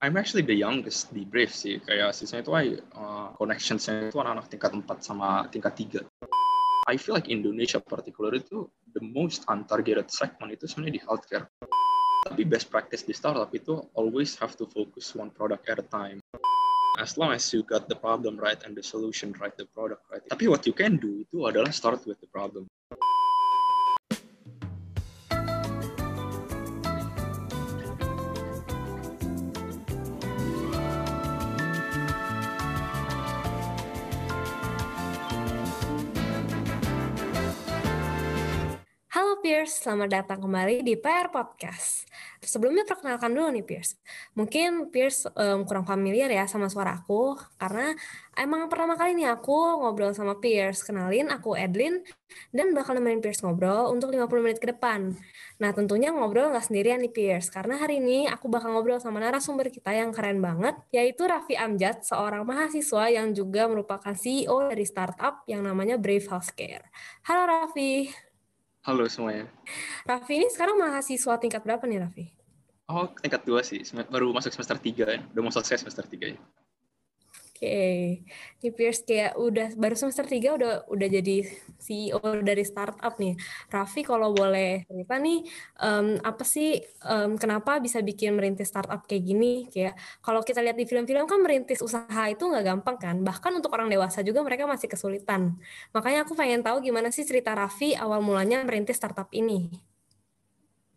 I'm actually the youngest di Brave sih. Kayak sisanya itu uh, connectionsnya itu anak-anak tingkat 4 sama tingkat 3. I feel like Indonesia particular itu the most untargeted segment itu sebenarnya di healthcare. Tapi best practice di startup itu always have to focus one product at a time. As long as you got the problem right and the solution right, the product right. Tapi what you can do itu adalah start with the problem. Pierce, selamat datang kembali di PR Podcast. Sebelumnya perkenalkan dulu nih Pierce. Mungkin Pierce um, kurang familiar ya sama suara aku, karena emang pertama kali nih aku ngobrol sama Pierce. Kenalin, aku Edlin, dan bakal nemenin Pierce ngobrol untuk 50 menit ke depan. Nah tentunya ngobrol nggak sendirian nih Pierce, karena hari ini aku bakal ngobrol sama narasumber kita yang keren banget, yaitu Raffi Amjad, seorang mahasiswa yang juga merupakan CEO dari startup yang namanya Brave Healthcare. Halo Raffi. Halo semuanya. Raffi ini sekarang mahasiswa tingkat berapa nih Raffi? Oh, tingkat dua sih. Baru masuk semester tiga ya. Udah mau selesai semester tiga ya okay. di Pierce kayak udah baru semester 3 udah udah jadi CEO dari startup nih. Raffi kalau boleh cerita nih um, apa sih um, kenapa bisa bikin merintis startup kayak gini? Kayak kalau kita lihat di film-film kan merintis usaha itu nggak gampang kan. Bahkan untuk orang dewasa juga mereka masih kesulitan. Makanya aku pengen tahu gimana sih cerita Raffi awal mulanya merintis startup ini.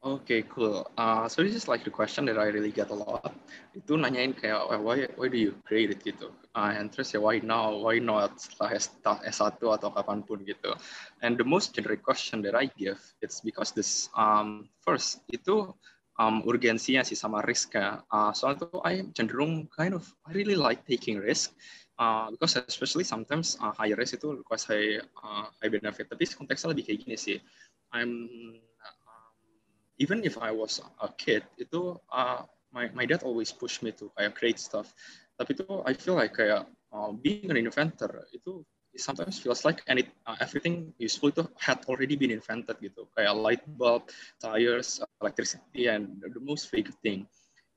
Okay, cool. Uh, so this is like the question that I really get a lot. Itu nanyain kayak why why do you create it gitu. Uh, and terus ya why now? Why not setelah S1 atau kapan pun gitu. And the most generic question that I give it's because this um, first itu um, urgensinya sih sama risknya. Uh, soalnya tuh I cenderung kind of I really like taking risk. Uh, because especially sometimes uh, high risk itu requires high uh, high benefit. Tapi konteksnya lebih kayak gini sih. I'm even if I was a kid itu uh, my my dad always push me to kayak create stuff tapi itu I feel like kayak uh, being an inventor itu sometimes feels like it, uh, everything useful itu had already been invented gitu. Kayak light bulb tires electricity and the most fake thing.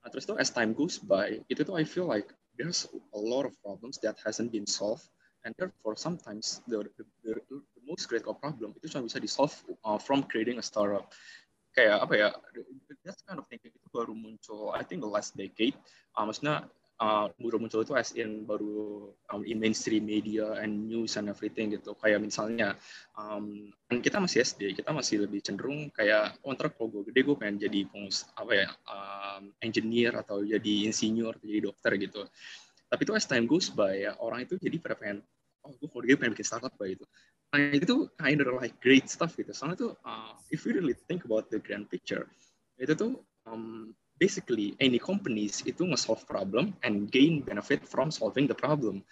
Nah, terus tuh as time goes by itu tuh I feel like there's a lot of problems that hasn't been solved and therefore sometimes the, the, the, the most critical problem itu cuma bisa di solve uh, from creating a startup. Kayak apa ya that kind of thinking itu baru muncul I think the last decade. Uh, maksudnya uh, baru muncul itu as in baru um, in mainstream media and news and everything gitu. Kayak misalnya um, kan kita masih SD kita masih lebih cenderung kayak oh ntar kalau gue gede gue pengen jadi pengus apa ya um, engineer atau jadi insinyur atau jadi dokter gitu. Tapi itu as time goes by ya orang itu jadi pada pengen oh gue kalau gede pengen bikin startup gitu. Nah, itu kind of like great stuff gitu. Soalnya tuh, uh, if you really think about the grand picture, itu tuh um, basically any companies itu nge-solve problem and gain benefit from solving the problem.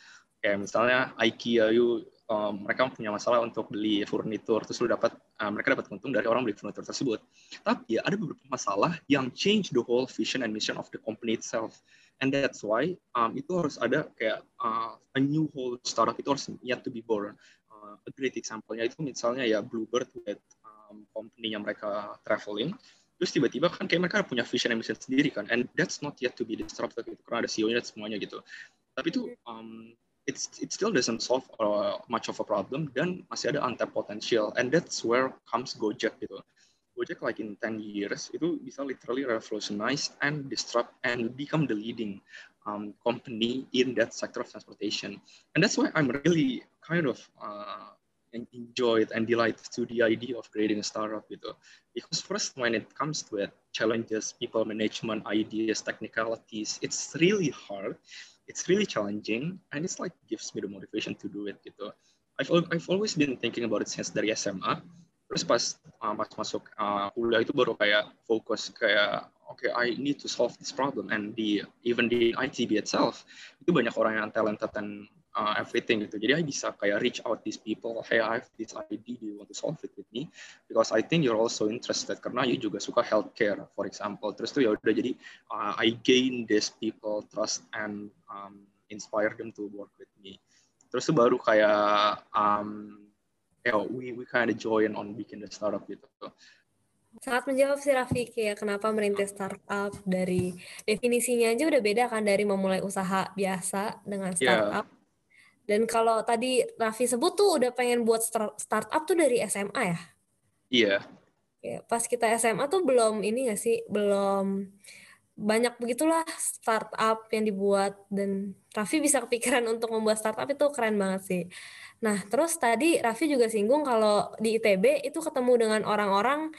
Kayak misalnya IKEA, you, um, mereka punya masalah untuk beli furnitur, terus lu dapat, uh, mereka dapat untung dari orang beli furnitur tersebut. Tapi ya ada beberapa masalah yang change the whole vision and mission of the company itself. And that's why um, itu harus ada kayak uh, a new whole startup itu harus yet to be born a great example-nya itu misalnya ya Bluebird with um, company yang mereka traveling terus tiba-tiba kan kayak mereka punya vision and mission sendiri kan and that's not yet to be disrupted gitu karena ada CEO-nya semuanya gitu tapi itu um, it's it still doesn't solve uh, much of a problem dan masih ada untapped potential and that's where comes Gojek gitu Gojek like in 10 years itu bisa literally revolutionize and disrupt and become the leading um, company in that sector of transportation. And that's why I'm really kind of uh, enjoyed and delighted to the idea of creating a startup gitu. Because first, when it comes to it, challenges, people management, ideas, technicalities, it's really hard, it's really challenging, and it's like gives me the motivation to do it gitu. I've I've always been thinking about it since dari SMA. Terus pas uh, pas masuk uh, kuliah itu baru kayak fokus kayak okay, I need to solve this problem. And the even the ITB itself itu banyak orang yang talented and uh, everything gitu. Jadi I bisa kayak reach out these people, hey I have this idea, do you want to solve it with me? Because I think you're also interested karena you juga suka healthcare, for example. Terus tuh ya udah jadi uh, I gain these people trust and um, inspire them to work with me. Terus tuh baru kayak um, you know, we we kind of join on bikin the startup gitu. Sangat menjawab sih Raffi, kayak kenapa merintis startup dari definisinya aja udah beda kan dari memulai usaha biasa dengan Iya. startup. Dan kalau tadi Raffi sebut tuh udah pengen buat start- startup tuh dari SMA ya? Iya, Kayak pas kita SMA tuh belum ini gak sih, belum banyak begitulah startup yang dibuat dan Raffi bisa kepikiran untuk membuat startup itu keren banget sih. Nah, terus tadi Raffi juga singgung kalau di ITB itu ketemu dengan orang-orang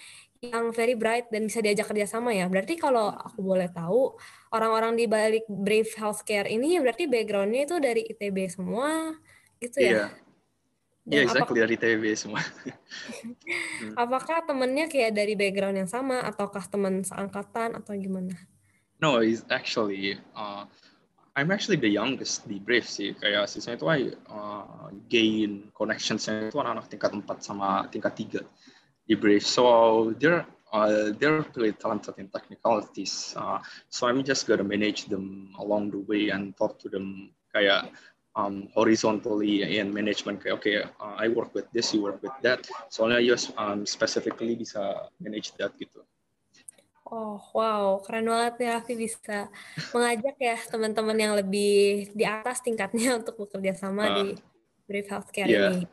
yang very bright dan bisa diajak kerjasama ya. Berarti kalau aku boleh tahu, orang-orang di balik Brave Healthcare ini berarti backgroundnya itu dari ITB semua, gitu ya? iya. Iya, Dan exactly dari TB semua. apakah temennya kayak dari background yang sama, ataukah teman seangkatan, atau gimana? No, it's actually uh, I'm actually the youngest di Brave sih. Kayak sisanya itu I uh, gain connections-nya itu anak-anak tingkat 4 sama tingkat 3 Brave. So they're uh, they're really talented in technicalities. Uh, so I'm just gonna manage them along the way and talk to them kayak um, horizontally in management kayak okay uh, I work with this you work with that soalnya you um, specifically bisa manage that gitu Oh, wow, keren banget nih Raffi bisa mengajak ya teman-teman yang lebih di atas tingkatnya untuk bekerja sama Uh, di Brave Healthcare yeah. ini.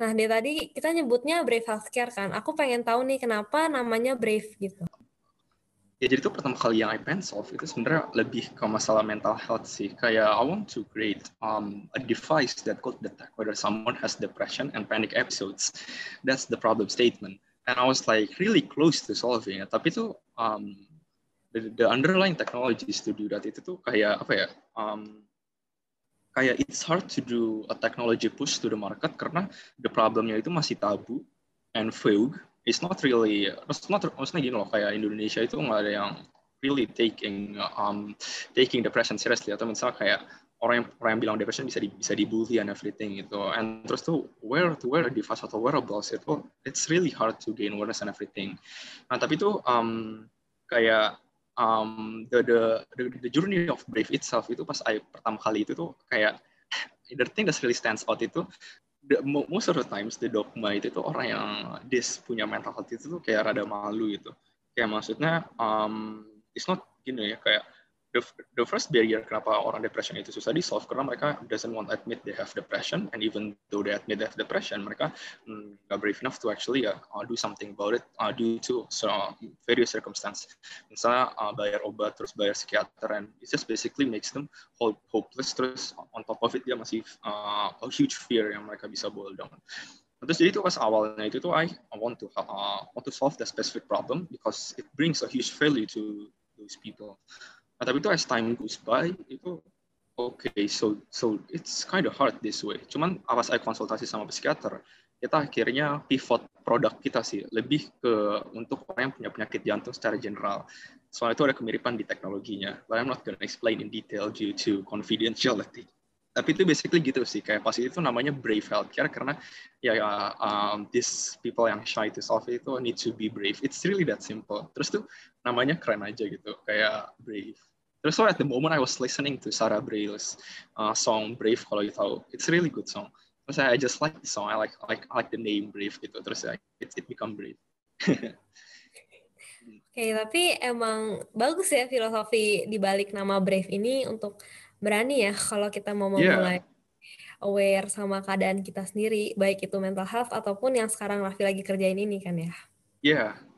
Nah, dari tadi kita nyebutnya Brave Healthcare kan. Aku pengen tahu nih kenapa namanya Brave gitu. ya jadi itu pertama kali yang I solve itu sebenarnya lebih ke masalah mental health sih kayak I want to create um, a device that could detect whether someone has depression and panic episodes that's the problem statement and I was like really close to solving it tapi itu um, the, the underlying technologies to do that itu tuh kayak apa ya um, kayak it's hard to do a technology push to the market karena the problemnya itu masih tabu and vague. It's not really it's not maksudnya gini loh kayak Indonesia itu nggak ada yang really taking um taking depression seriously atau misalnya kayak orang yang orang yang bilang depression bisa di, bisa dibully and everything gitu. And terus tuh where to wear device atau wearables itu it's really hard to gain awareness and everything. Nah tapi itu um, kayak um, the, the the the journey of Brave itself itu pas I pertama kali itu tuh kayak the thing that really stands out itu the, most of the times the dogma itu tuh orang yang dis punya mental health itu tuh kayak rada malu gitu. Kayak maksudnya um, it's not gini ya kayak the, the first barrier kenapa orang depression itu susah di solve karena mereka doesn't want to admit they have depression and even though they admit they have depression mereka mm, nggak brave enough to actually uh, do something about it uh, due to so, various circumstances misalnya uh, bayar obat terus bayar psikiater and it just basically makes them hope, hopeless terus on top of it dia masih uh, a huge fear yang mereka bisa boil down Terus jadi itu pas awalnya itu tuh I, want to uh, want to solve the specific problem because it brings a huge value to those people. Nah, tapi itu as time goes by itu oke okay, so so it's kind of hard this way. Cuman pas saya konsultasi sama psikiater, kita akhirnya pivot produk kita sih lebih ke untuk orang yang punya penyakit jantung secara general. Soalnya itu ada kemiripan di teknologinya. But I'm not gonna explain in detail due to confidentiality. Tapi itu basically gitu sih, kayak pas itu namanya Brave Healthcare karena ya um, these people yang shy to solve itu need to be brave. It's really that simple. Terus tuh namanya keren aja gitu, kayak Brave. Terus so at the moment I was listening to Sarah Bareilles uh, song Brave kalau you tahu, it's a really good song. Terus I just like the song, I like I like I like the name Brave gitu. Terus I, it, it become Brave. Oke, tapi emang bagus ya filosofi di balik nama Brave ini untuk berani ya kalau kita mau memulai yeah. aware sama keadaan kita sendiri, baik itu mental health ataupun yang sekarang Raffi lagi kerjain ini kan ya. Iya. Yeah.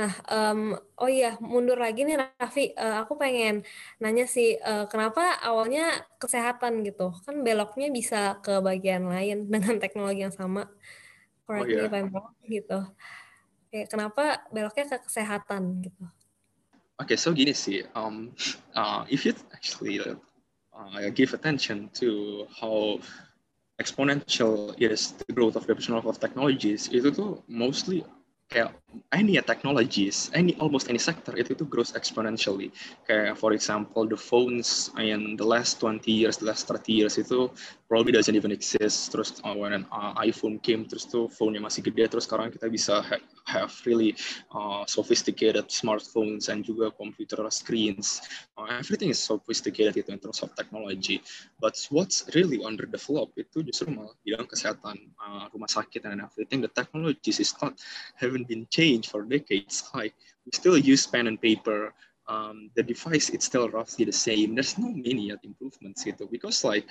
Nah, um, oh iya, mundur lagi nih Raffi, uh, aku pengen nanya sih, uh, kenapa awalnya kesehatan gitu? Kan beloknya bisa ke bagian lain dengan teknologi yang sama. Correct oh, yeah. me gitu. Kayak kenapa beloknya ke kesehatan gitu? Oke, okay, so gini sih, um, uh, if you actually uh, give attention to how exponential is the growth of the of technologies, itu tuh mostly kayak any technologies, any almost any sector itu tuh grows exponentially. Kayak for example the phones in the last 20 years, the last 30 years itu probably doesn't even exist. Terus uh, when uh, iPhone came, terus tuh phone-nya masih gede, terus sekarang kita bisa ha have really uh, sophisticated smartphones and juga computer screens. Uh, everything is sophisticated itu in terms of technology. But what's really underdeveloped itu justru malah bidang kesehatan, uh, rumah sakit and everything. The technologies is not having haven't been changed for decades. Like we still use pen and paper. Um, the device it's still roughly the same. There's no many improvements gitu because like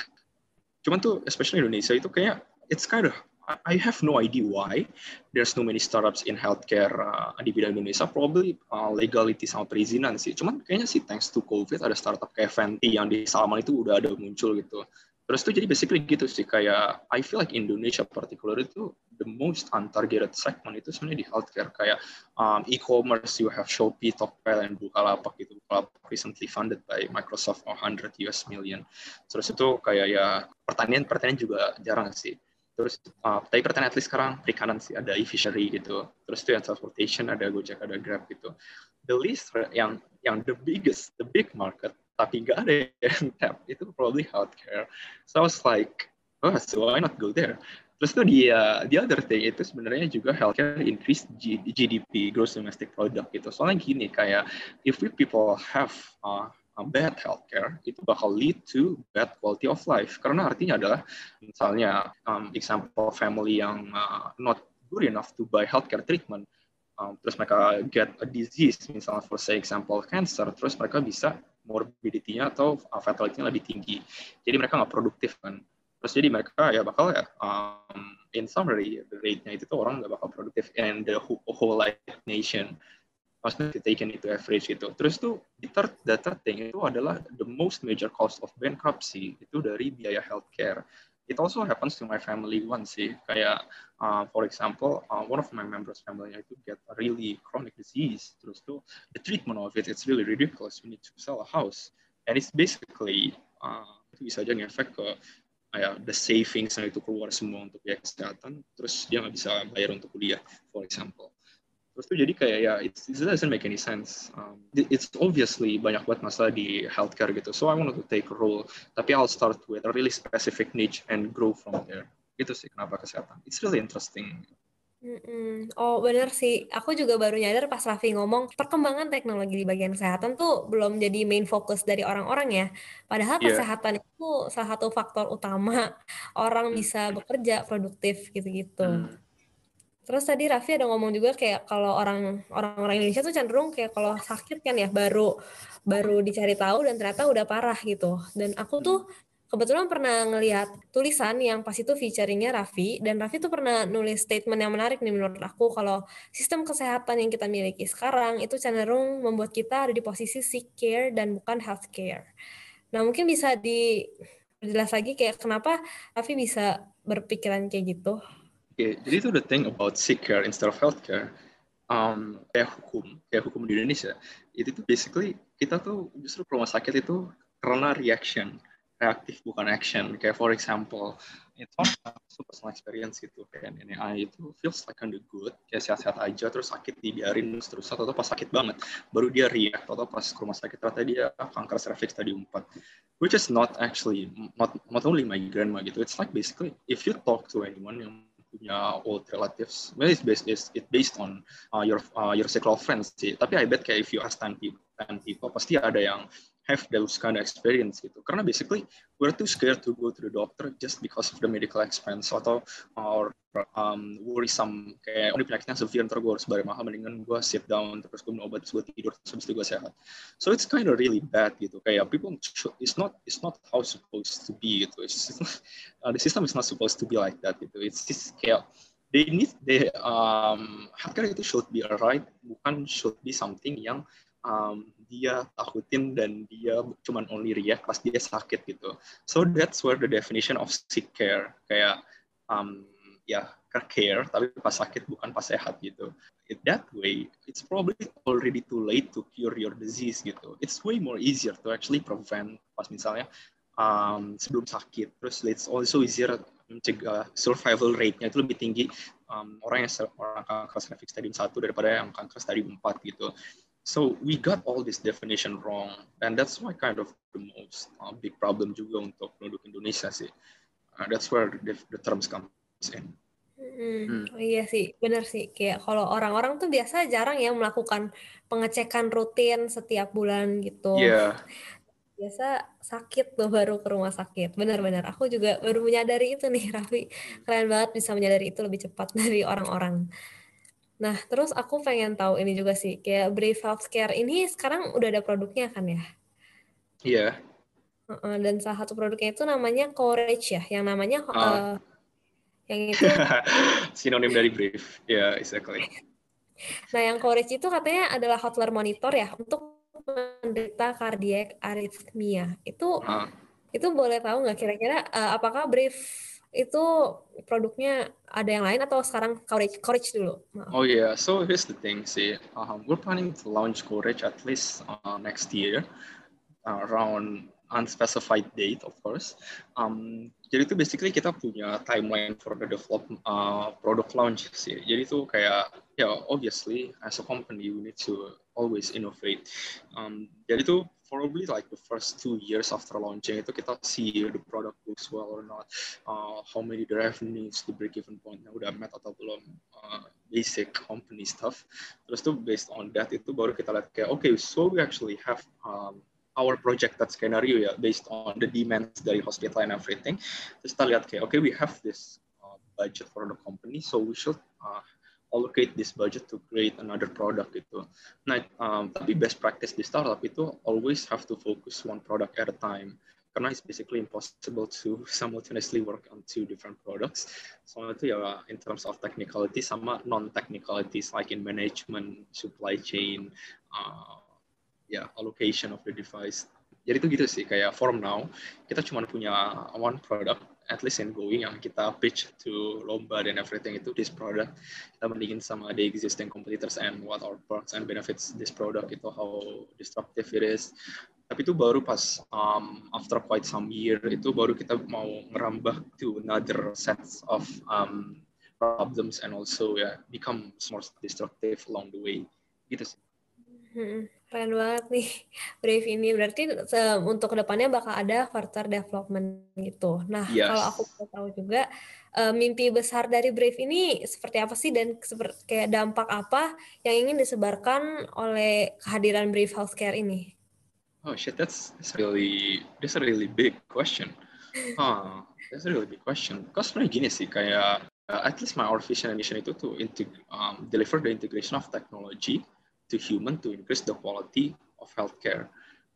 cuman tuh especially Indonesia itu kayak it's kind of I have no idea why there's no many startups in healthcare uh, di bidang Indonesia. Probably uh, legality sama perizinan sih. Cuman kayaknya sih thanks to COVID ada startup kayak Venti yang di Salman itu udah ada muncul gitu. Terus itu jadi basically gitu sih kayak I feel like Indonesia particular itu the most untargeted segment itu sebenarnya di healthcare kayak um, e-commerce you have Shopee, Tokped, dan Bukalapak gitu. Bukalapak recently funded by Microsoft 100 US million. Terus itu kayak ya pertanian pertanian juga jarang sih. Terus uh, tapi pertanian at least sekarang perikanan sih ada e-fishery gitu. Terus itu yang transportation ada Gojek ada Grab gitu. The least yang yang the biggest the big market tapi nggak ada yang tap. Itu probably healthcare. So I was like oh so why not go there? Terus tuh dia the other thing itu sebenarnya juga healthcare increase GDP gross domestic product gitu. Soalnya gini kayak if we people have uh, bad healthcare itu bakal lead to bad quality of life. Karena artinya adalah misalnya um, example family yang uh, not good enough to buy healthcare treatment um, terus mereka get a disease misalnya for say example cancer terus mereka bisa morbidity-nya atau uh, fatality-nya lebih tinggi. Jadi mereka nggak produktif kan. Terus jadi mereka ya bakal ya, um, in summary, the rate-nya itu orang nggak bakal produktif and the whole, life nation. Maksudnya taken itu average gitu. Terus tuh the third, the third thing itu adalah the most major cost of bankruptcy itu dari biaya healthcare it also happens to my family once sih. Kayak uh, for example uh, one of my members family itu get a really chronic disease. Terus tuh the treatment of it it's really ridiculous. We need to sell a house. And it's basically uh, itu bisa aja ngefek ke kayak the savings yang itu keluar semua untuk biaya kesehatan. Terus dia nggak bisa bayar untuk kuliah for example terus tuh jadi kayak ya it, it doesn't make any sense um, it's obviously banyak banget masalah di healthcare gitu so I want to take a role tapi I'll start with a really specific niche and grow from there itu sih kenapa kesehatan it's really interesting Mm-mm. Oh bener sih, aku juga baru nyadar pas Raffi ngomong perkembangan teknologi di bagian kesehatan tuh belum jadi main fokus dari orang-orang ya. Padahal yeah. kesehatan itu salah satu faktor utama orang hmm. bisa bekerja produktif gitu-gitu. Hmm. Terus tadi Raffi ada ngomong juga kayak kalau orang orang-orang Indonesia tuh cenderung kayak kalau sakit kan ya baru baru dicari tahu dan ternyata udah parah gitu. Dan aku tuh kebetulan pernah ngelihat tulisan yang pas itu featuringnya Raffi dan Raffi tuh pernah nulis statement yang menarik nih menurut aku kalau sistem kesehatan yang kita miliki sekarang itu cenderung membuat kita ada di posisi sick care dan bukan health care. Nah mungkin bisa dijelas lagi kayak kenapa Raffi bisa berpikiran kayak gitu okay, jadi itu the thing about sick care instead of healthcare. Um, kayak hukum, kayak hukum di Indonesia, itu tuh basically kita tuh justru rumah sakit itu karena reaction, reaktif bukan action. Kayak for example, it's super personal experience gitu kayak NNI itu feels like of good kayak sehat-sehat aja terus sakit dibiarin terus atau pas sakit banget baru dia react atau pas ke rumah sakit ternyata dia kanker cervix tadi 4 which is not actually not, not only my grandma gitu it's like basically if you talk to anyone yang punya old relatives. Well, it's based it's, it based on uh, your uh, your circle of friends sih. Tapi I bet kayak if you ask 10 people, 10 people pasti ada yang have those kind of experience gitu. Karena basically we're too scared to go to the doctor just because of the medical expense atau or um, worrisome kayak oh penyakitnya severe ntar gue harus bayar mahal mendingan gue sit down terus gue minum obat terus gue tidur terus habis itu gue sehat. So it's kind of really bad gitu. Kayak people it's not it's not how supposed to be gitu. It's, it's uh, the system is not supposed to be like that gitu. It's just kayak they need they um healthcare itu should be alright bukan should be something yang um, dia takutin dan dia cuman only react pas dia sakit gitu. So that's where the definition of sick care kayak um, ya care tapi pas sakit bukan pas sehat gitu. It, that way, it's probably already too late to cure your disease gitu. It's way more easier to actually prevent pas misalnya um, sebelum sakit. Terus it's also easier mencegah survival rate-nya itu lebih tinggi um, orang yang orang kanker cervix stadium 1 daripada yang kanker stadium 4 gitu. So we got all this definition wrong, and that's why kind of the most uh, big problem juga untuk penduduk Indonesia sih. Uh, that's where the, the terms comes in. Hmm, hmm. Oh iya sih, benar sih. Kayak kalau orang-orang tuh biasa jarang ya melakukan pengecekan rutin setiap bulan gitu. Iya. Yeah. Biasa sakit tuh baru ke rumah sakit. Benar-benar. Aku juga baru menyadari itu nih, Raffi. Keren banget bisa menyadari itu lebih cepat dari orang-orang. Nah, terus aku pengen tahu ini juga sih, kayak Brave Healthcare ini sekarang udah ada produknya kan ya? Iya. Yeah. Dan salah satu produknya itu namanya Courage ya, yang namanya uh, uh, yang itu sinonim dari Brave, ya yeah, exactly. Nah, yang Courage itu katanya adalah hotline monitor ya untuk menderita cardiac arrhythmia. Itu uh. itu boleh tahu nggak kira-kira uh, apakah Brave itu produknya ada yang lain atau sekarang Courage, Courage dulu? Maaf. Oh yeah, so here's the thing sih, um, we're planning to launch Courage at least uh, next year uh, around unspecified date of course. Um, jadi itu basically kita punya timeline for the develop uh, product launch sih. Jadi itu kayak ya obviously as a company we need to always innovate. Um, jadi itu probably like the first two years after launching itu kita see the product looks well or not, uh, how many the revenues, the break even point yang udah met atau belum, uh, basic company stuff. Terus tuh based on that itu baru kita lihat kayak okay, so we actually have um, our projected scenario ya based on the demands dari hospital and everything. Terus kita lihat kayak okay, we have this uh, budget for the company, so we should uh, allocate this budget to create another product gitu. Nah, um, tapi best practice di startup itu always have to focus one product at a time karena it's basically impossible to simultaneously work on two different products. So itu ya in terms of technicality sama non technicalities like in management, supply chain, uh, ya yeah, allocation of the device. Jadi itu gitu sih kayak form now kita cuma punya one product at least in going yang kita pitch to lomba dan everything itu this product kita bandingin sama the existing competitors and what our perks and benefits this product itu how disruptive it is tapi itu baru pas um, after quite some year itu baru kita mau ngerambah to another sets of um, problems and also yeah, become more destructive along the way gitu sih. Hmm. Keren banget nih Brave ini. Berarti untuk ke depannya bakal ada further development gitu. Nah, yes. kalau aku mau tahu juga uh, mimpi besar dari Brave ini seperti apa sih dan seperti kayak dampak apa yang ingin disebarkan oleh kehadiran Brave Healthcare ini? Oh shit, that's, that's really that's a really big question. Huh, that's a really big question. Because sebenarnya gini sih, kayak uh, at least my our vision and mission itu to um, deliver the integration of technology to human to increase the quality of healthcare.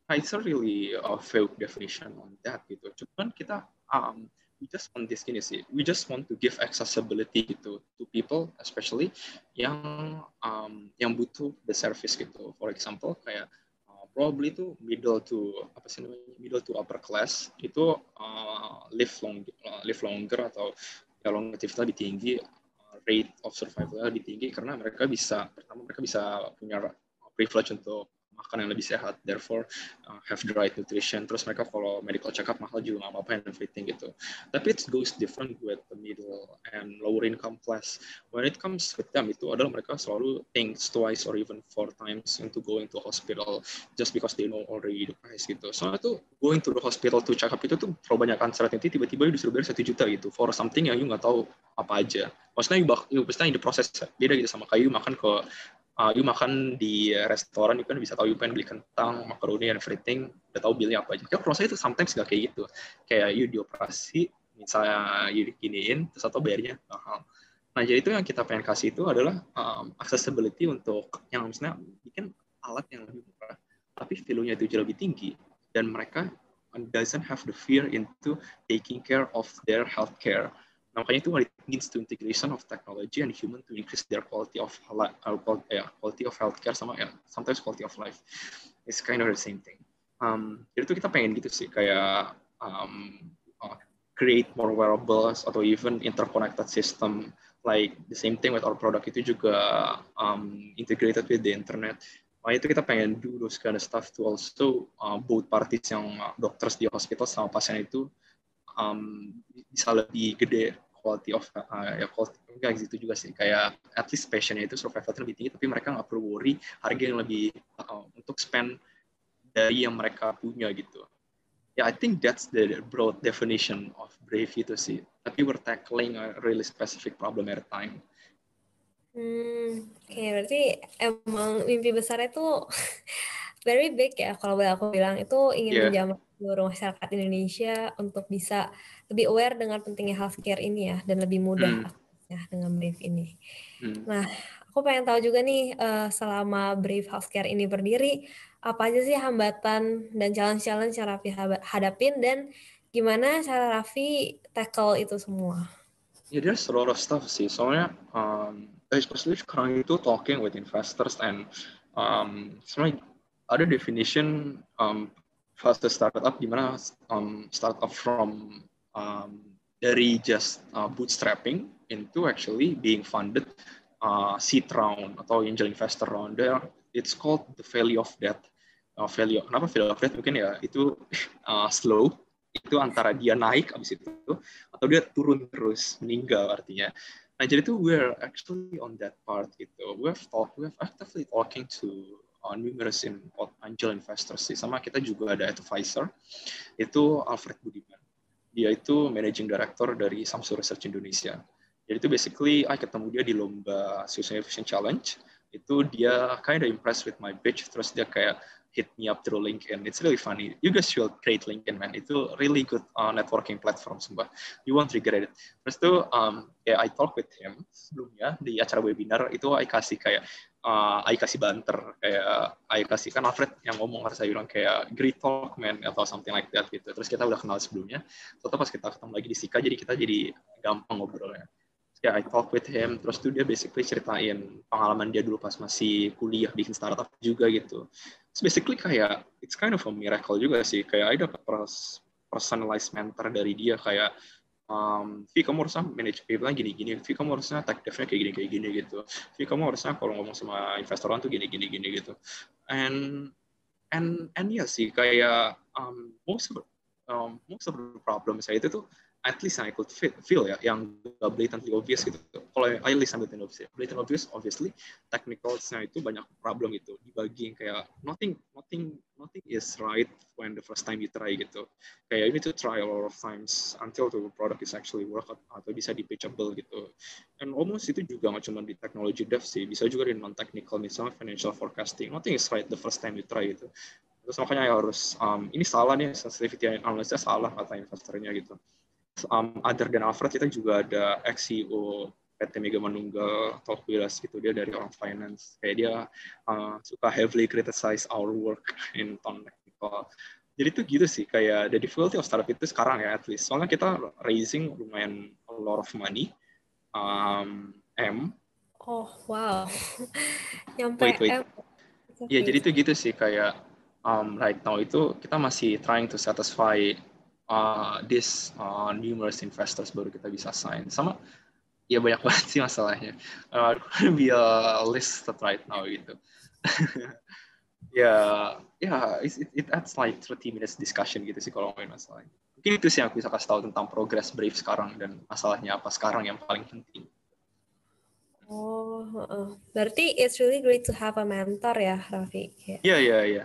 Nah, it's a really a vague definition on that gitu. Cuman kita um, we just want this gini sih. We just want to give accessibility gitu to people, especially yang um, yang butuh the service gitu. For example, kayak uh, probably itu middle to apa sih namanya middle to upper class itu uh, live long uh, live longer atau ya longevity lebih tinggi rate of survival lebih tinggi karena mereka bisa pertama mereka bisa punya privilege untuk makan yang lebih sehat, therefore uh, have the right nutrition. Terus mereka kalau medical check up mahal juga nggak apa-apa and everything gitu. Tapi it goes different with the middle and lower income class. When it comes with them itu adalah mereka selalu think twice or even four times into going to hospital just because they know already the price gitu. Soalnya tuh going to the hospital to check up itu tuh kebanyakan syarat nanti tiba-tiba disuruh bayar satu juta gitu for something yang you nggak tahu apa aja. Maksudnya you, you, in the process beda gitu sama kayu makan ke uh, you makan di restoran you kan bisa tahu you pengen beli kentang makaroni and everything. Udah tahu billnya apa aja. Ya saya itu sometimes gak kayak gitu. Kayak you dioperasi misalnya you diginiin terus atau bayarnya mahal. Nah jadi itu yang kita pengen kasih itu adalah um, accessibility untuk yang misalnya bikin alat yang lebih murah tapi value-nya itu jauh lebih tinggi. Dan mereka doesn't have the fear into taking care of their healthcare makanya itu what it means to integration of technology and human to increase their quality of uh, yeah, quality of healthcare sama yeah, sometimes quality of life. It's kind of the same thing. Um, jadi itu kita pengen gitu sih kayak um, uh, create more wearables atau even interconnected system like the same thing with our product itu juga um, integrated with the internet. Makanya itu kita pengen do those kind of stuff to also uh, both parties yang uh, dokter di hospital sama pasien itu um, bisa lebih gede quality of uh, ya quality enggak gitu juga sih. Kayak at least passionnya itu survival lebih tinggi tapi mereka nggak perlu worry harga yang lebih uh, untuk spend dari yang mereka punya gitu. Ya yeah, I think that's the broad definition of brave itu sih. Tapi we're tackling a really specific problem at a time. Hmm kayak berarti emang mimpi besar itu very big ya kalau boleh aku bilang. Itu ingin yeah. menjamah seluruh masyarakat Indonesia untuk bisa lebih aware dengan pentingnya healthcare ini ya dan lebih mudah hmm. ya dengan Brave ini. Hmm. Nah, Aku pengen tahu juga nih, uh, selama Brave Healthcare ini berdiri, apa aja sih hambatan dan challenge-challenge yang Raffi hadapin dan gimana cara Raffi tackle itu semua? Ya, yeah, there's a lot of stuff sih. Soalnya, um, especially sekarang itu talking with investors and um, sebenarnya ada definition um, fast startup di mana um, startup from um, dari just uh, bootstrapping into actually being funded uh, seed round atau angel investor round. There, it's called the value of death. Uh, value, kenapa value of death? Mungkin ya itu uh, slow, itu antara dia naik abis itu atau dia turun terus meninggal artinya. Nah jadi itu we're actually on that part gitu. We have talk, we have actively talking to numerous in angel investors sih. Sama kita juga ada advisor itu Alfred Budiman. Dia itu managing director dari Samsung Research Indonesia. Jadi itu basically I ketemu dia di lomba Susan Innovation Challenge. Itu dia kind of impressed with my pitch. Terus dia kayak hit me up through LinkedIn. It's really funny. You guys should create LinkedIn, man. Itu really good uh, networking platform, sumpah. You won't regret it. Terus tuh, um, yeah, I talk with him sebelumnya di acara webinar. Itu I kasih kayak, uh, I kasih banter. Kayak, I kasih, kan Alfred yang ngomong, harus saya bilang kayak, great talk, man, atau something like that, gitu. Terus kita udah kenal sebelumnya. Terus pas kita ketemu lagi di Sika, jadi kita jadi gampang ngobrolnya ya I talk with him terus tuh dia basically ceritain pengalaman dia dulu pas masih kuliah bikin startup juga gitu it's basically kayak it's kind of a miracle juga sih kayak I dapat personalized mentor dari dia kayak um, Vi kamu harusnya manage people gini-gini, Vi kamu harusnya tech devnya kayak gini kayak gini gitu, Vi kamu harusnya kalau ngomong sama investoran tuh gini-gini gini gitu, and and and ya sih kayak um, most of um, most of the problem saya itu tuh at least I could feel ya yang blatantly obvious gitu. Kalau I listen blatant obvious, blatant obvious obviously technicalsnya itu banyak problem gitu dibagi kayak nothing nothing nothing is right when the first time you try gitu. Kayak you need to try a lot of times until the product is actually work atau bisa di pitchable gitu. And almost itu juga nggak cuma di technology dev sih, bisa juga di non technical misalnya financial forecasting. Nothing is right the first time you try itu. Terus makanya ya harus um, ini salah nih sensitivity analysis salah kata investornya gitu um, other than Alfred kita juga ada ex CEO PT Mega Manunggal Talk gitu dia dari orang finance. Kayak dia uh, suka heavily criticize our work in ton technical. Jadi itu gitu sih kayak the difficulty of startup itu sekarang ya at least. Soalnya kita raising lumayan a lot of money um, M. Oh wow. Nyampe wait, wait. M. Ya jadi itu gitu sih kayak um, right now itu kita masih trying to satisfy uh, this uh, numerous investors baru kita bisa sign. Sama ya banyak banget sih masalahnya. Uh, be a list right now gitu. ya ya it, it adds like 30 minutes discussion gitu sih kalau ngomongin masalahnya. Mungkin itu sih yang aku bisa kasih tahu tentang progress Brave sekarang dan masalahnya apa sekarang yang paling penting. Oh, uh, berarti it's really great to have a mentor ya, Raffi. Iya, iya, iya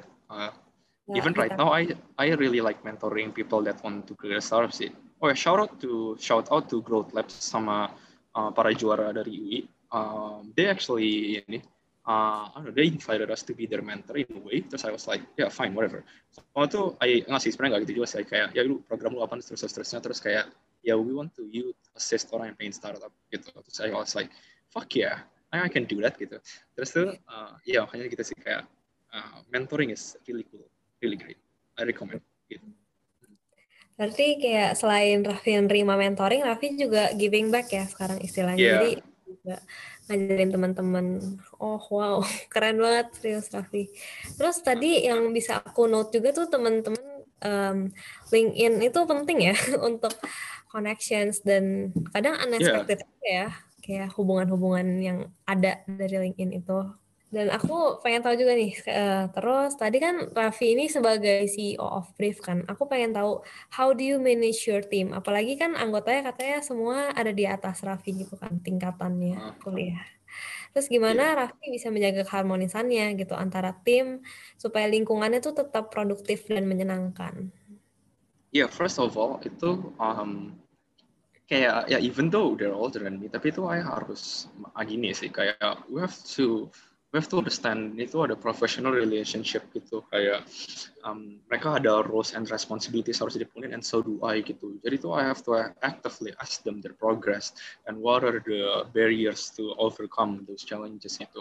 even right now I I really like mentoring people that want to create startup sih. Oh ya shout out to shout out to Growth Labs sama uh, para juara dari UI. Um, they actually ini uh, I don't know, they invited us to be their mentor in a way. Terus I was like, yeah fine whatever. So, itu I ngasih sebenarnya nggak gitu juga sih kayak ya lu program lu apa terus terusnya terus kayak ya we want to you assist orang yang pengen startup gitu. Terus I was like fuck yeah I can do that gitu. Terus tuh uh, ya makanya kita gitu sih kayak uh, mentoring is really cool really great. I recommend it. Berarti kayak selain Raffi nerima mentoring, Raffi juga giving back ya sekarang istilahnya. Yeah. Jadi juga ngajarin teman-teman. Oh wow, keren banget serius Raffi. Terus tadi yang bisa aku note juga tuh teman-teman um, LinkedIn itu penting ya untuk connections dan kadang unexpected yeah. ya kayak hubungan-hubungan yang ada dari LinkedIn itu dan aku pengen tahu juga nih, uh, terus tadi kan Raffi ini sebagai CEO of Brief kan, aku pengen tahu how do you manage your team? Apalagi kan anggotanya katanya semua ada di atas Raffi gitu kan tingkatannya hmm. kuliah. Terus gimana yeah. Raffi bisa menjaga keharmonisannya gitu antara tim supaya lingkungannya tuh tetap produktif dan menyenangkan? Ya, yeah, first of all itu um, kayak ya even though they're older than me, tapi itu I harus gini sih kayak we have to we have to understand itu ada professional relationship gitu. Kayak um, mereka ada roles and responsibilities harus dipenuhi and so do I gitu. Jadi itu I have to actively ask them their progress and what are the barriers to overcome those challenges itu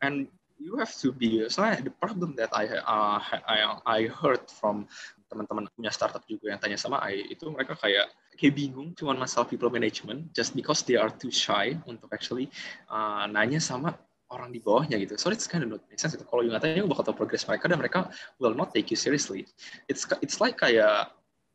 and you have to be soalnya the problem that I uh, I, I heard from teman-teman punya startup juga yang tanya sama I itu mereka kayak kayak bingung cuman masalah people management just because they are too shy untuk actually uh, nanya sama orang di bawahnya gitu. So it's kind of not make sense gitu. Kalau nggak tanya, bakal tahu progress mereka dan mereka will not take you seriously. It's it's like kayak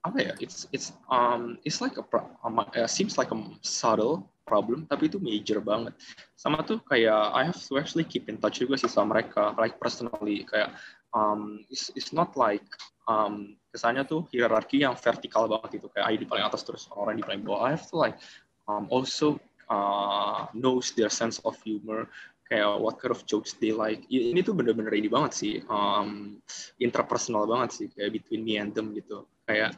apa ya? It's it's um it's like a um, uh, seems like a subtle problem tapi itu major banget. Sama tuh kayak I have to actually keep in touch juga sih sama mereka, like personally kayak um it's it's not like um kesannya tuh hierarki yang vertikal banget gitu kayak I di paling atas terus orang di paling bawah. I have to like um, also uh, knows their sense of humor kayak what kind of jokes they like. Ini tuh bener-bener ini banget sih, um, interpersonal banget sih, kayak between me and them gitu. Kayak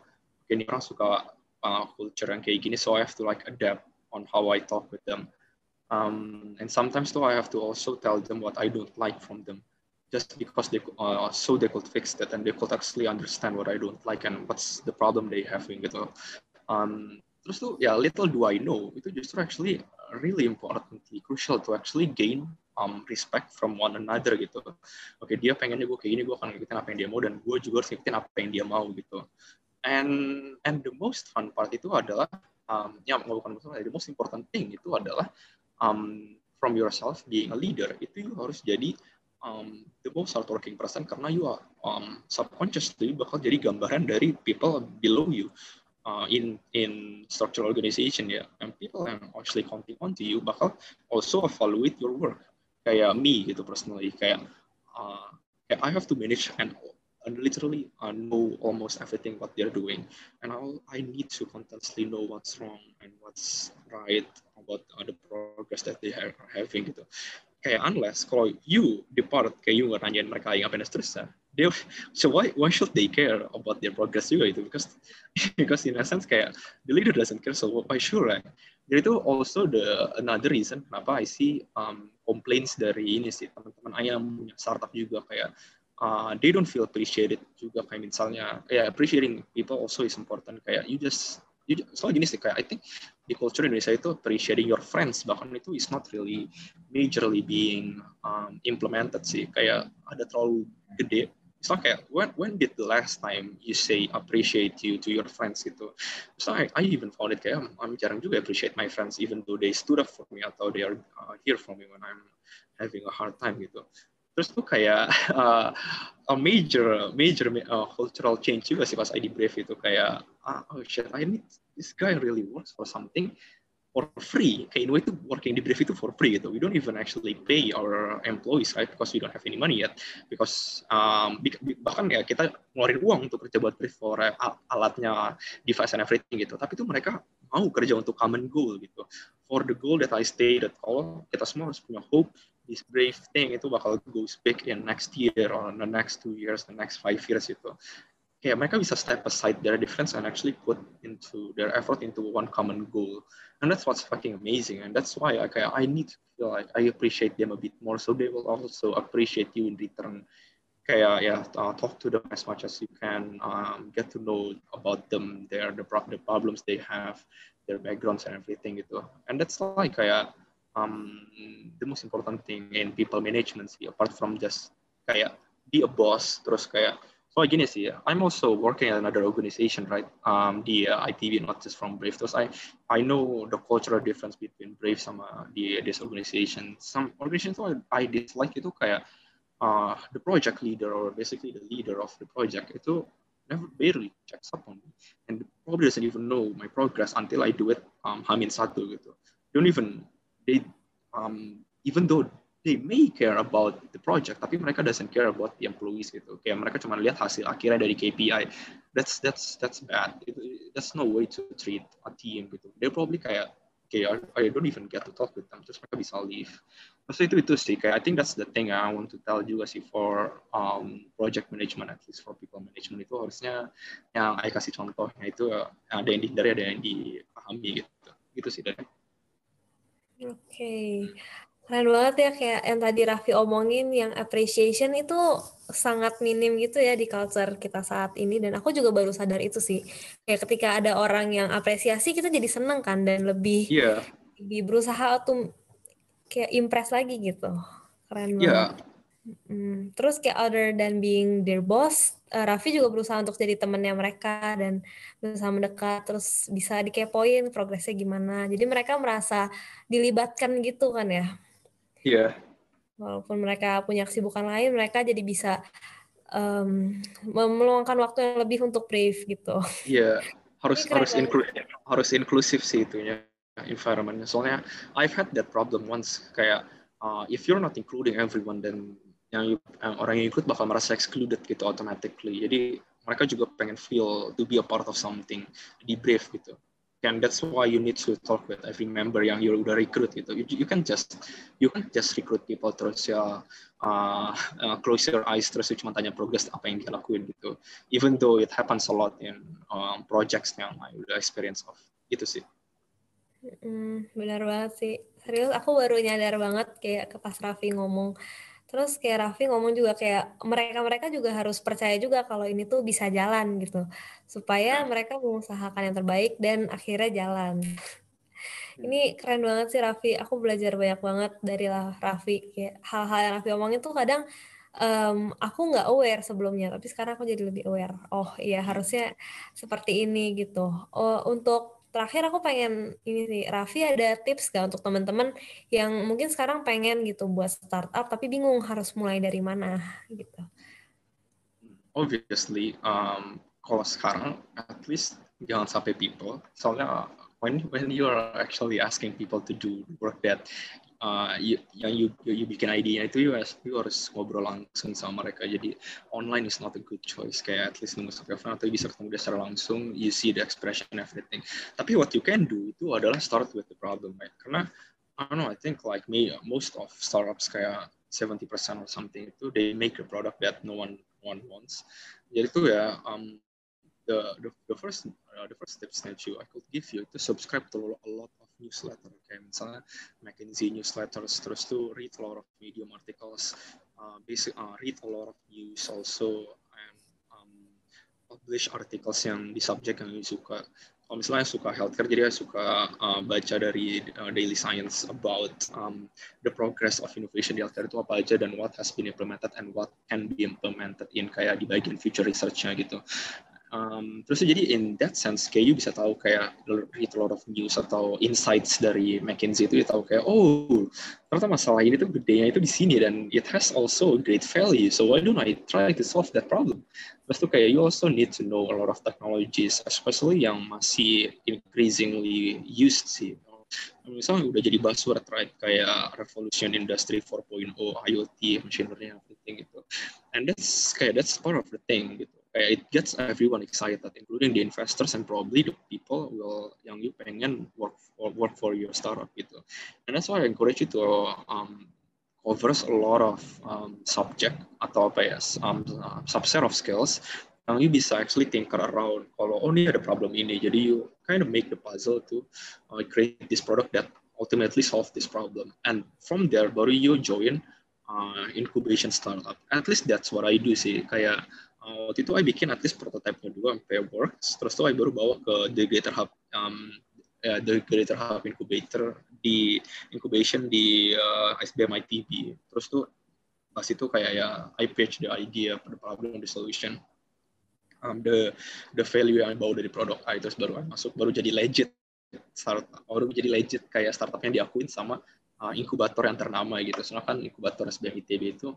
ini orang suka uh, culture yang kayak gini, so I have to like adapt on how I talk with them. Um, and sometimes too, I have to also tell them what I don't like from them, just because they uh, so they could fix that and they could actually understand what I don't like and what's the problem they having gitu. Um, terus tuh ya little do I know itu justru actually really importantly crucial to actually gain um, respect from one another gitu. Oke, okay, dia pengennya gue kayak gini, gue akan ngikutin apa yang dia mau dan gue juga harus ngikutin apa yang dia mau gitu. And and the most fun part itu adalah um, ya bukan masalah, the most important thing itu adalah um, from yourself being a leader itu you harus jadi um, the most hardworking person karena you are um, subconsciously bakal jadi gambaran dari people below you uh, in in structural organization ya, and people yang actually counting on to you bakal also evaluate your work. Kayak me gitu personally, kayak uh, I have to manage and literally uh, know almost everything what they're doing, and I I need to constantly know what's wrong and what's right about uh, the progress that they are having gitu. Kayak unless kalau you depart kayak you nggak nanyain mereka yang apa seterusnya, they so why why should they care about their progress juga itu because because in a sense kayak the leader doesn't care so why sure right? Jadi itu also the another reason kenapa I see um, complaints dari ini sih teman-teman ayam punya startup juga kayak uh, they don't feel appreciated juga kayak misalnya ya yeah, appreciating people also is important. Kayak you just you, soalnya gini sih kayak I think di culture Indonesia itu appreciating your friends bahkan itu is not really majorly being um, implemented sih. Kayak ada terlalu gede it's not kayak when when did the last time you say appreciate you to your friends gitu? So I, I even found it kayak I'm jarang juga appreciate my friends even though they stood up for me atau they are uh, here for me when I'm having a hard time gitu. Terus tuh kayak uh, a major major uh, cultural change juga sih pas ID Brave itu kayak ah, oh shit I need this guy really works for something for free. Kayak Inway itu working di Brave itu for free gitu. We don't even actually pay our employees right because we don't have any money yet. Because um, bahkan ya kita ngeluarin uang untuk kerja buat Brave for uh, alatnya, device and everything gitu. Tapi itu mereka mau kerja untuk common goal gitu. For the goal that I stated, kalau kita semua harus punya hope this brave thing itu bakal go big in next year or in the next two years, the next five years itu kayak mereka bisa step aside their difference and actually put into their effort into one common goal. And that's what's fucking amazing. And that's why I I need to feel like I appreciate them a bit more. So they will also appreciate you in return. Kayak yeah, uh, talk to them as much as you can. Um, get to know about them their the, the problems they have their backgrounds and everything gitu and that's like kayak um, the most important thing in people management sih apart from just kayak be a boss terus kayak Oh gini sih, I'm also working at another organization, right? Um, the uh, ITV, not just from Brave. Terus I, I know the cultural difference between Brave sama the this organization. Some organizations I, I dislike itu kayak uh, the project leader or basically the leader of the project itu never barely checks up on me and probably doesn't even know my progress until I do it um, hamin satu gitu. Don't even they um, even though they may care about the project tapi mereka doesn't care about the employees gitu. Kayak mereka cuma lihat hasil akhirnya dari KPI that's that's that's bad. That's no way to treat a team gitu. They probably kayak okay I, don't even get to talk with them. Terus mereka bisa leave. Terus itu itu sih. Kayak I think that's the thing I want to tell juga sih for um, project management at least for people management. Itu harusnya yang saya kasih contohnya itu ada yang dihindari ada yang dipahami gitu. Gitu sih dari Oke, okay. Keren banget ya kayak yang tadi Raffi omongin yang appreciation itu sangat minim gitu ya di culture kita saat ini dan aku juga baru sadar itu sih kayak ketika ada orang yang apresiasi kita jadi seneng kan dan lebih yeah. lebih berusaha tuh kayak impress lagi gitu keren yeah. banget Hmm, terus kayak other than being their boss, uh, Raffi juga berusaha untuk jadi temennya mereka dan berusaha mendekat, terus bisa dikepoin progresnya gimana. Jadi mereka merasa dilibatkan gitu kan ya. Iya. Yeah. Walaupun mereka punya kesibukan lain, mereka jadi bisa um, meluangkan waktu yang lebih untuk brief gitu. Iya, yeah. harus harus inklusif harus inklusif sih itunya environmentnya. Soalnya I've had that problem once kayak uh, if you're not including everyone then yang, yang orang yang ikut bakal merasa excluded gitu automatically. Jadi mereka juga pengen feel to be a part of something, di brief gitu. And that's why you need to talk with every member yang you udah recruit gitu. You, you can just you can just recruit people terus ya uh, uh, close your eyes terus cuma tanya progress apa yang dia lakuin gitu. Even though it happens a lot in um, projects yang I udah experience of itu sih. Hmm, benar banget sih. Serius aku baru nyadar banget kayak ke pas Raffi ngomong Terus kayak Raffi ngomong juga kayak mereka-mereka juga harus percaya juga kalau ini tuh bisa jalan gitu. Supaya mereka mengusahakan yang terbaik dan akhirnya jalan. Hmm. Ini keren banget sih Raffi. Aku belajar banyak banget dari Raffi. Kayak hal-hal yang Raffi omongin tuh kadang um, aku nggak aware sebelumnya, tapi sekarang aku jadi lebih aware. Oh iya harusnya seperti ini gitu. Oh untuk terakhir aku pengen ini sih Raffi ada tips gak untuk teman-teman yang mungkin sekarang pengen gitu buat startup tapi bingung harus mulai dari mana gitu. Obviously, um, kalau sekarang at least jangan sampai people. Soalnya when when you are actually asking people to do work that uh, you, yang you, you, you bikin idenya itu you you harus ngobrol langsung sama mereka. Jadi online is not a good choice. Kayak at least nunggu sampai offline atau bisa ketemu dia secara langsung you see the expression everything. Tapi what you can do itu adalah start with the problem right? Karena I don't know I think like me most of startups kayak 70% or something itu they make a product that no one one wants. Jadi itu ya um, the, the the first uh, the first steps that you I could give you to subscribe to a lot of newsletter. Kayak misalnya McKinsey newsletters terus tuh read a lot of medium articles uh, basic uh, read a lot of news also and um, publish articles yang di subjek yang suka. Kalau misalnya suka healthcare jadi suka uh, baca dari uh, daily science about um, the progress of innovation di healthcare itu apa aja dan what has been implemented and what can be implemented in kayak di bagian future researchnya gitu Um, terus jadi in that sense kayak you bisa tahu kayak read a lot of news atau insights dari McKinsey itu you tahu kayak oh ternyata masalah ini tuh gedenya itu di sini dan it has also great value so why don't I try to solve that problem? Terus tuh kayak you also need to know a lot of technologies especially yang masih increasingly used sih. Misalnya udah jadi buzzword right kayak revolution industry 4.0 IoT machine learning everything gitu. And that's kayak that's part of the thing gitu it gets everyone excited, including the investors and probably the people will yang you pengen work for, work for your startup gitu. And that's why I encourage you to um, covers a lot of um, subject atau apa ya um, subset of skills yang you bisa actually think around. Kalau oh ini ada problem ini jadi you kind of make the puzzle to uh, create this product that ultimately solve this problem. And from there baru you join uh, incubation startup. At least that's what I do sih. Kayak uh, waktu itu I bikin at least prototipe-nya dulu sampai works. Terus tuh I baru bawa ke the Greater Hub um, uh, the Greater Hub Incubator di incubation di uh, SBM ITB terus tuh pas itu kayak ya I pitch the idea the problem the solution um, the the value yang bawa dari produk I. Terus baru masuk baru jadi legit startup baru jadi legit kayak startup yang diakuin sama uh, inkubator yang ternama gitu. Soalnya kan inkubator SBM ITB itu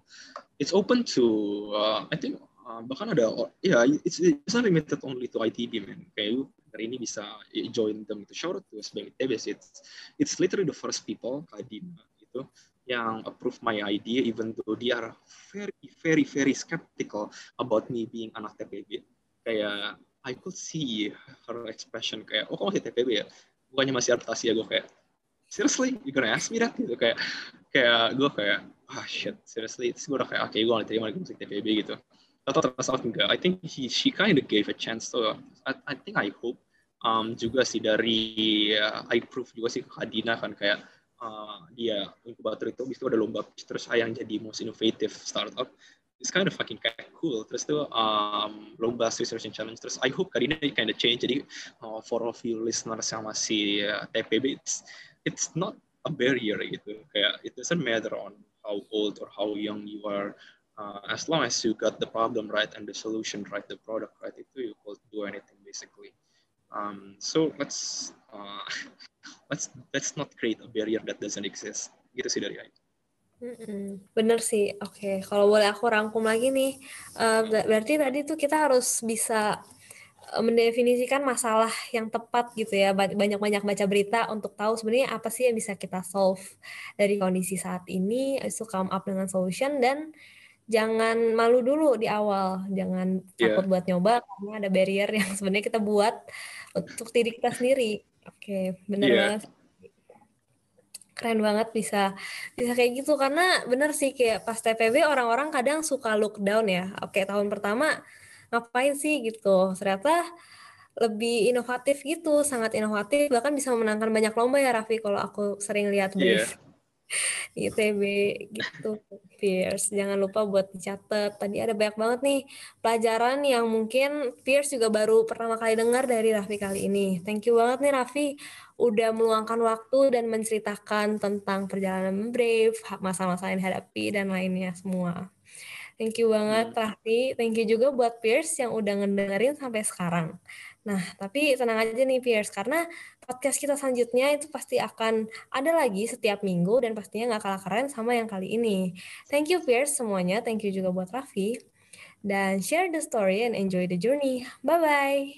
it's open to uh, I think uh, bahkan ada ya yeah, it's, it's not limited only to ITB man. Kayak you hari ini bisa join them to shout out to SBM ITB it's it's literally the first people Kadima itu yang approve my idea even though they are very very very skeptical about me being anak TPB kayak I could see her expression kayak oh kamu masih TPB ya? Bukannya masih adaptasi ya? Gue kayak seriously? You gonna ask me that? Gitu kayak kayak gue kayak ah shit. Seriously? Terus gue udah kayak oke okay, gue gak terima lagi musik TPB gitu terasa enggak I think he she kind of gave a chance to I, I think I hope um, juga sih dari uh, I proof juga sih Kadina kan kayak uh, dia inkubator itu, itu ada lomba terus saya yang jadi most innovative startup. It's kind of fucking kind of cool. Terus tuh um, lomba Swiss Innovation Challenge. Terus I hope kali ini kind of change. Jadi uh, for all of you listeners yang masih uh, TPB, it's, it's not a barrier gitu. Kayak it doesn't matter on how old or how young you are. Uh, as long as you got the problem right and the solution right, the product right, itu you could do anything basically. Um, so let's uh, let's let's not create a barrier that doesn't exist. Gitu sih dari saya. Bener sih. Oke, kalau boleh aku rangkum lagi nih, uh, berarti tadi tuh kita harus bisa eh, mendefinisikan masalah yang tepat gitu ya. Banyak-banyak baca berita untuk tahu sebenarnya apa sih yang bisa kita solve dari kondisi saat ini, itu come up dengan solution dan jangan malu dulu di awal, jangan yeah. takut buat nyoba karena ada barrier yang sebenarnya kita buat untuk diri kita sendiri. Oke, benar yeah. banget keren banget bisa bisa kayak gitu karena bener sih kayak pas TPB orang-orang kadang suka look down ya oke tahun pertama ngapain sih gitu ternyata lebih inovatif gitu sangat inovatif bahkan bisa memenangkan banyak lomba ya Raffi kalau aku sering lihat iya. brief yeah. ITB gitu Pierce. Jangan lupa buat dicatat. Tadi ada banyak banget nih pelajaran yang mungkin Pierce juga baru pertama kali dengar dari Raffi kali ini. Thank you banget nih Raffi udah meluangkan waktu dan menceritakan tentang perjalanan Brave masa-masa yang dihadapi dan lainnya semua. Thank you banget hmm. Raffi. Thank you juga buat Pierce yang udah ngedengerin sampai sekarang Nah, tapi tenang aja nih Pierce, karena podcast kita selanjutnya itu pasti akan ada lagi setiap minggu dan pastinya nggak kalah keren sama yang kali ini. Thank you Pierce semuanya, thank you juga buat Raffi. Dan share the story and enjoy the journey. Bye-bye!